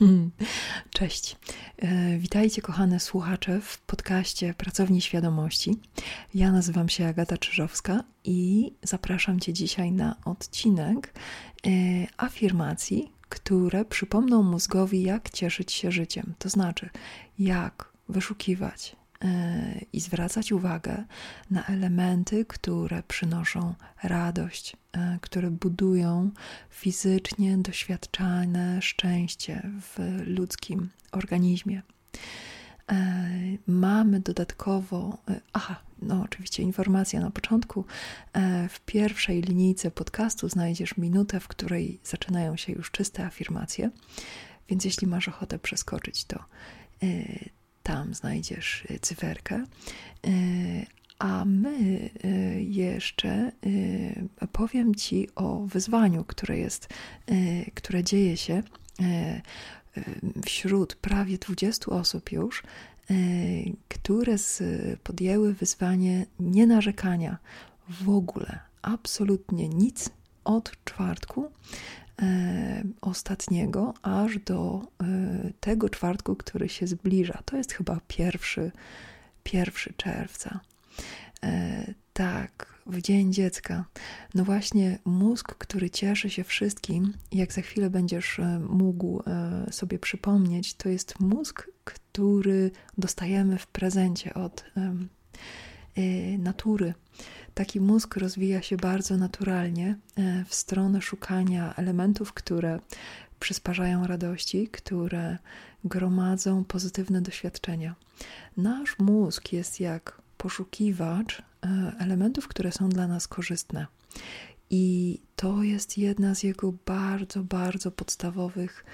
Cześć. E, witajcie, kochane słuchacze, w podcaście Pracowni Świadomości. Ja nazywam się Agata Czyżowska i zapraszam Cię dzisiaj na odcinek e, afirmacji, które przypomną mózgowi, jak cieszyć się życiem. To znaczy, jak wyszukiwać i zwracać uwagę na elementy, które przynoszą radość, e, które budują fizycznie doświadczalne szczęście w ludzkim organizmie. E, mamy dodatkowo, e, aha, no oczywiście informacja na początku. W pierwszej linijce podcastu znajdziesz minutę, w której zaczynają się już czyste afirmacje, więc jeśli masz ochotę przeskoczyć, to tam znajdziesz y, cyferkę. Y, a my y, jeszcze powiem Ci o wyzwaniu, które jest, które dzieje się wśród prawie 20 osób już, które podjęły wyzwanie nienarzekania w ogóle, absolutnie nic od czwartku ostatniego aż do e, tego czwartku, który się zbliża. To jest chyba pierwszy, pierwszy czerwca. E, tak, w Dzień Dziecka. No właśnie, mózg, który cieszy się wszystkim, jak za chwilę będziesz mógł sobie przypomnieć, to jest mózg, który dostajemy w prezencie od natury. Taki mózg rozwija się bardzo naturalnie e, w stronę szukania elementów, które przysparzają radości, które gromadzą pozytywne doświadczenia. Nasz mózg jest jak poszukiwacz e, elementów, które są dla nas korzystne. I to jest jedna z jego bardzo, bardzo podstawowych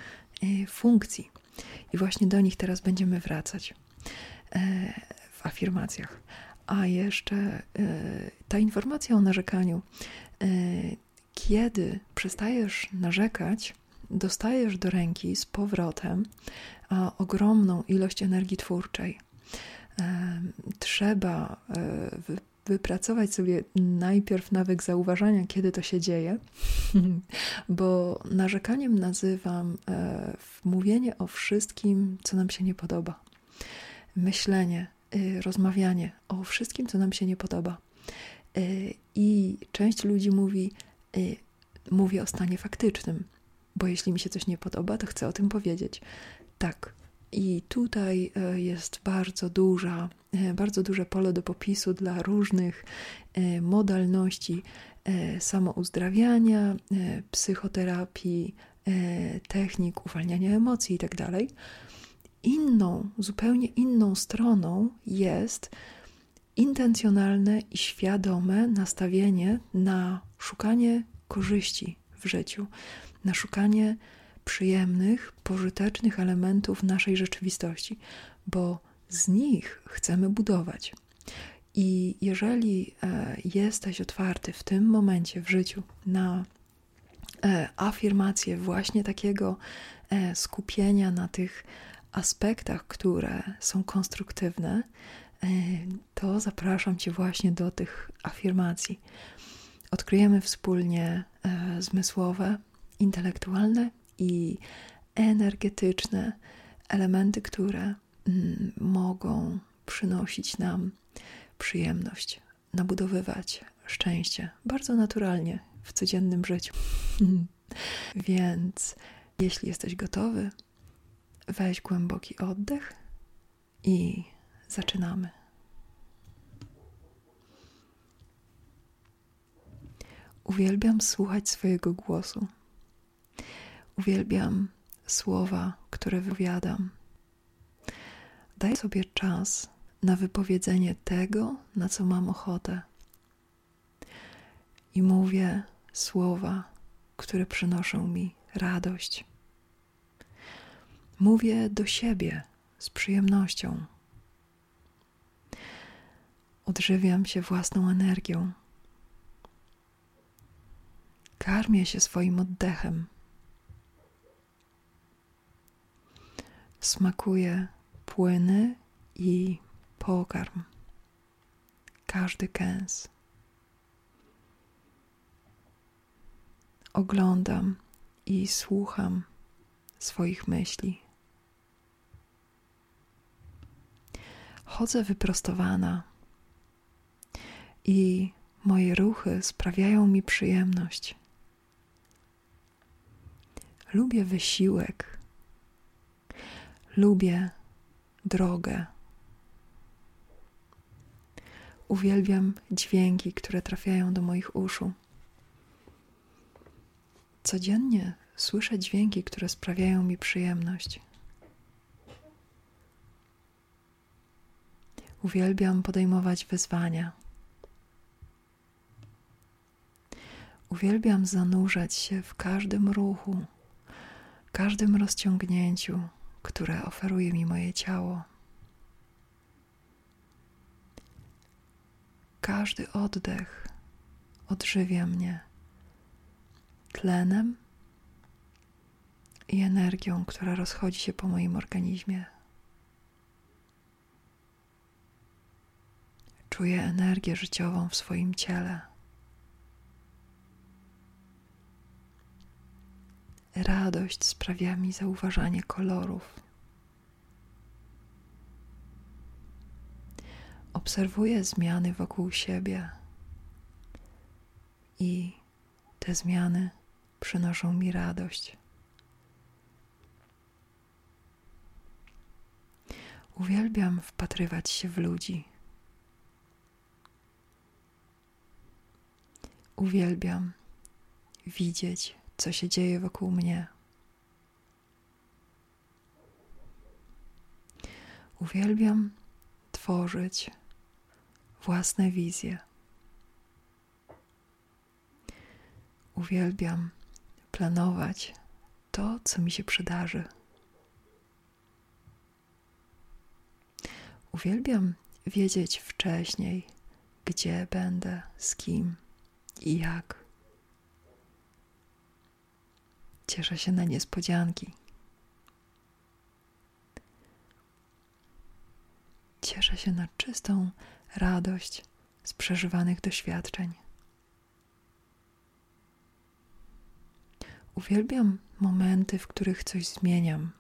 e, funkcji. I właśnie do nich teraz będziemy wracać w afirmacjach. A jeszcze e, ta informacja o narzekaniu. E, kiedy przestajesz narzekać, dostajesz do ręki z powrotem ogromną ilość energii twórczej. E, trzeba wypracować sobie najpierw nawyk zauważania, kiedy to się dzieje, bo narzekaniem nazywam mówienie o wszystkim, co nam się nie podoba. Myślenie, rozmawianie o wszystkim, co nam się nie podoba. Y, I część ludzi mówi, y, mówi o stanie faktycznym, bo jeśli mi się coś nie podoba, to chcę o tym powiedzieć. Tak. I tutaj jest bardzo duża, bardzo duże pole do popisu dla różnych modalności samouzdrawiania, psychoterapii, technik uwalniania emocji itd. Inną, zupełnie inną stroną jest intencjonalne i świadome nastawienie na szukanie korzyści w życiu, na szukanie przyjemnych, pożytecznych elementów naszej rzeczywistości, bo z nich chcemy budować. I jeżeli e, jesteś otwarty w tym momencie w życiu na e, afirmację właśnie takiego e, skupienia na tych aspektach, które są konstruktywne, e, to zapraszam Cię właśnie do tych afirmacji. Odkryjemy wspólnie e, zmysłowe, intelektualne i energetyczne elementy, które mm, mogą przynosić nam przyjemność, nabudowywać szczęście bardzo naturalnie w codziennym życiu. Więc jeśli jesteś gotowy, Weź głęboki oddech i zaczynamy. Uwielbiam słuchać swojego głosu. Uwielbiam słowa, które wypowiadam. Daj sobie czas na wypowiedzenie tego, na co mam ochotę. I mówię słowa, które przynoszą mi radość, Mówię do siebie z przyjemnością. Odżywiam się własną energią. Karmię się swoim oddechem. Smakuję płyny i pokarm. Każdy kęs. Oglądam i słucham swoich myśli. Chodzę wyprostowana i moje ruchy sprawiają mi przyjemność. Lubię wysiłek, lubię drogę. Uwielbiam dźwięki, które trafiają do moich uszu. Codziennie słyszę dźwięki, które sprawiają mi przyjemność. Uwielbiam podejmować wyzwania. Uwielbiam zanurzać się w każdym ruchu, każdym rozciągnięciu, które oferuje mi moje ciało. Każdy oddech odżywia mnie tlenem i energią, która rozchodzi się po moim organizmie. Czuję energię życiową w swoim ciele. Radość sprawia mi zauważanie kolorów. Obserwuję zmiany wokół siebie i te zmiany przynoszą mi radość. Uwielbiam wpatrywać się w ludzi. Uwielbiam widzieć, co się dzieje wokół mnie. Uwielbiam tworzyć własne wizje. Uwielbiam planować to, co mi się przydarzy. Uwielbiam wiedzieć wcześniej, gdzie będę, z kim i jak. Cieszę się na niespodzianki. Cieszę się na czystą radość z przeżywanych doświadczeń. Uwielbiam momenty, w których coś zmieniam.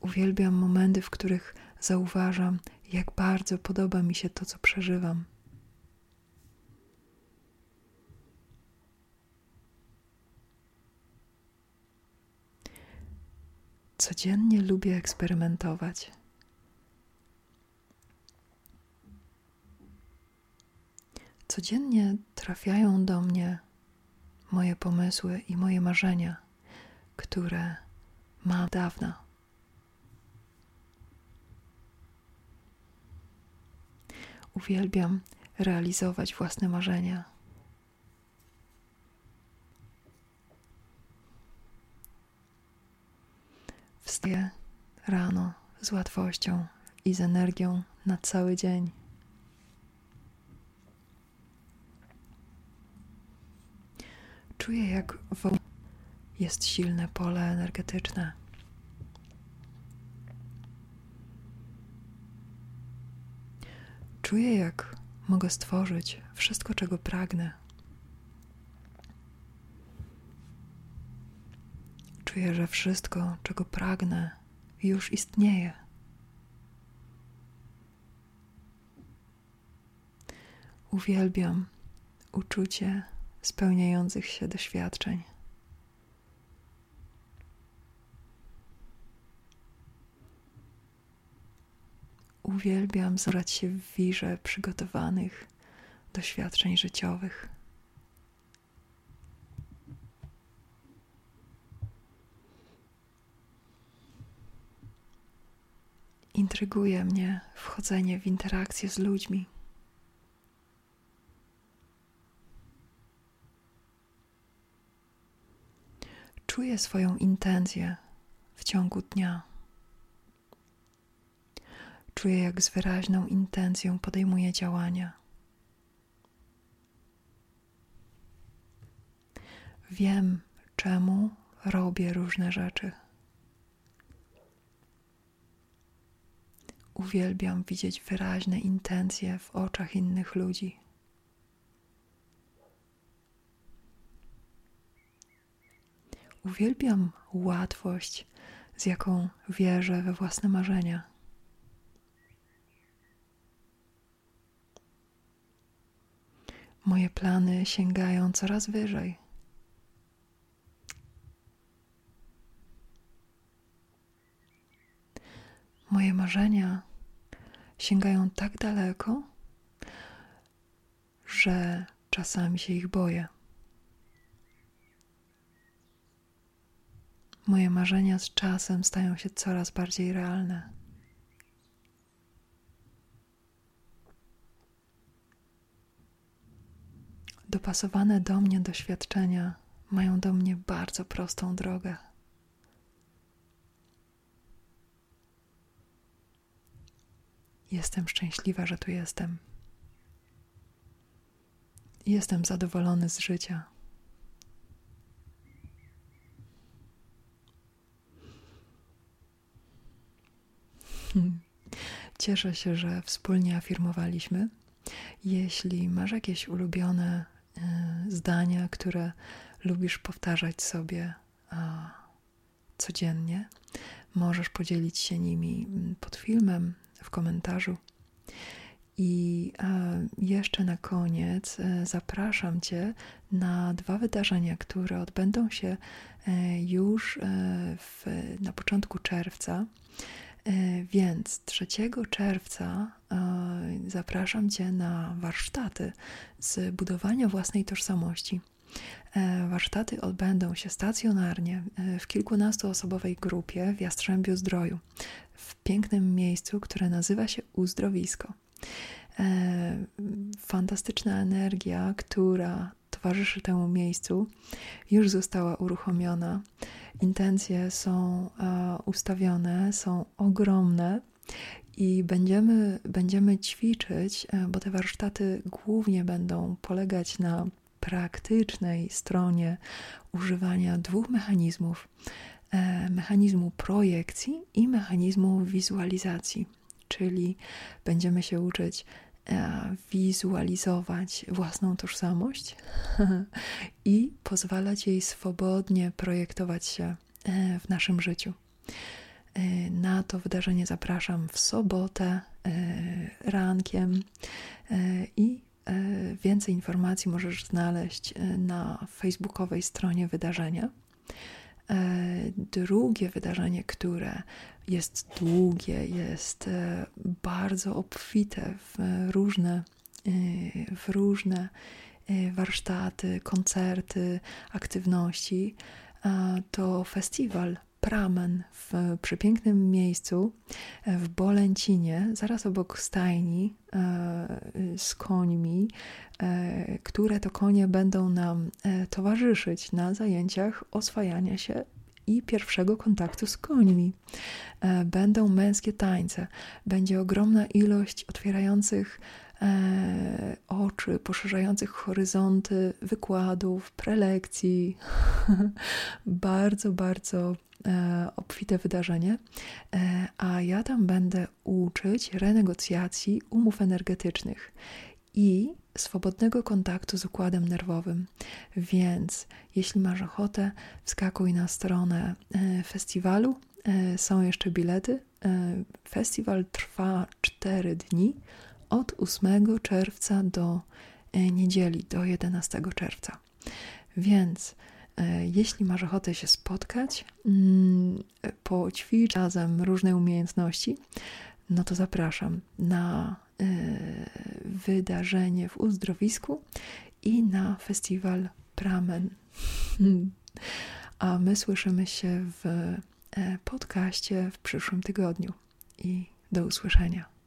Uwielbiam momenty, w których zauważam, jak bardzo podoba mi się to, co przeżywam. Codziennie lubię eksperymentować. Codziennie trafiają do mnie moje pomysły i moje marzenia, które mam dawna. Uwielbiam realizować własne marzenia. Wstaję rano z łatwością i z energią na cały dzień. Czuję, jak wokół jest silne pole energetyczne. Czuję, jak mogę stworzyć wszystko, czego pragnę. Czuję, że wszystko, czego pragnę, już istnieje. Uwielbiam uczucie spełniających się doświadczeń. Uwielbiam zabrać się w wirze przygotowanych doświadczeń życiowych. Intryguje mnie wchodzenie w interakcje z ludźmi. Czuję swoją intencję w ciągu dnia. Czuję, jak z wyraźną intencją podejmuję działania. Wiem, czemu robię różne rzeczy. Uwielbiam widzieć wyraźne intencje w oczach innych ludzi. uwielbiam łatwość, z jaką wierzę we własne marzenia. Moje plany sięgają coraz wyżej. Moje marzenia sięgają tak daleko, że czasami się ich boję. Moje marzenia z czasem stają się coraz bardziej realne. Dopasowane do mnie doświadczenia mają do mnie bardzo prostą drogę. Jestem szczęśliwa, że tu jestem. Jestem zadowolony z życia. Cieszę się, że wspólnie afirmowaliśmy. Jeśli masz jakieś ulubione zdania, które lubisz powtarzać sobie codziennie, możesz podzielić się nimi mm, pod filmem, w komentarzu. I e, jeszcze na koniec e, zapraszam Cię na dwa wydarzenia, które odbędą się e, już w, na początku czerwca. Więc 3 czerwca zapraszam Cię na warsztaty z budowania własnej tożsamości. Warsztaty odbędą się stacjonarnie w kilkunastoosobowej grupie w Jastrzębiu Zdroju, w pięknym miejscu, które nazywa się Uzdrowisko. E, fantastyczna energia, która towarzyszy temu miejscu, już została uruchomiona. Intencje są e, ustawione, są ogromne i będziemy, będziemy ćwiczyć, e, bo te warsztaty głównie będą polegać na praktycznej stronie używania dwóch mechanizmów: mechanizmu projekcji i mechanizmu wizualizacji czyli będziemy się uczyć e, wizualizować własną tożsamość i pozwalać jej swobodnie projektować się e, w naszym życiu. E, na to wydarzenie zapraszam w sobotę rankiem i więcej informacji możesz znaleźć na facebookowej stronie wydarzenia. Drugie wydarzenie, które jest długie, jest e, bardzo obfite w różne, e, w różne e, warsztaty, koncerty, aktywności. To festiwal Pramen w przepięknym miejscu w Bolęcinie, zaraz obok stajni z końmi, które to konie będą nam towarzyszyć na zajęciach oswajania się i pierwszego kontaktu z końmi. E, będą męskie tańce, będzie ogromna ilość otwierających e, oczy, poszerzających horyzonty wykładów, prelekcji. bardzo, bardzo e, obfite wydarzenie. A ja tam będę uczyć renegocjacji umów energetycznych i swobodnego kontaktu z układem nerwowym. Więc jeśli masz ochotę, wskakuj na stronę e, festiwalu. E, są jeszcze bilety. E, festiwal trwa 4 dni od 8 czerwca do niedzieli, do 11 czerwca. Więc jeśli masz ochotę się spotkać, mm, poćwicz razem różne umiejętności, no to zapraszam na e, wydarzenie w uzdrowisku i na festiwal Pramen. A my słyszymy się w e, podcaście w przyszłym tygodniu i do usłyszenia.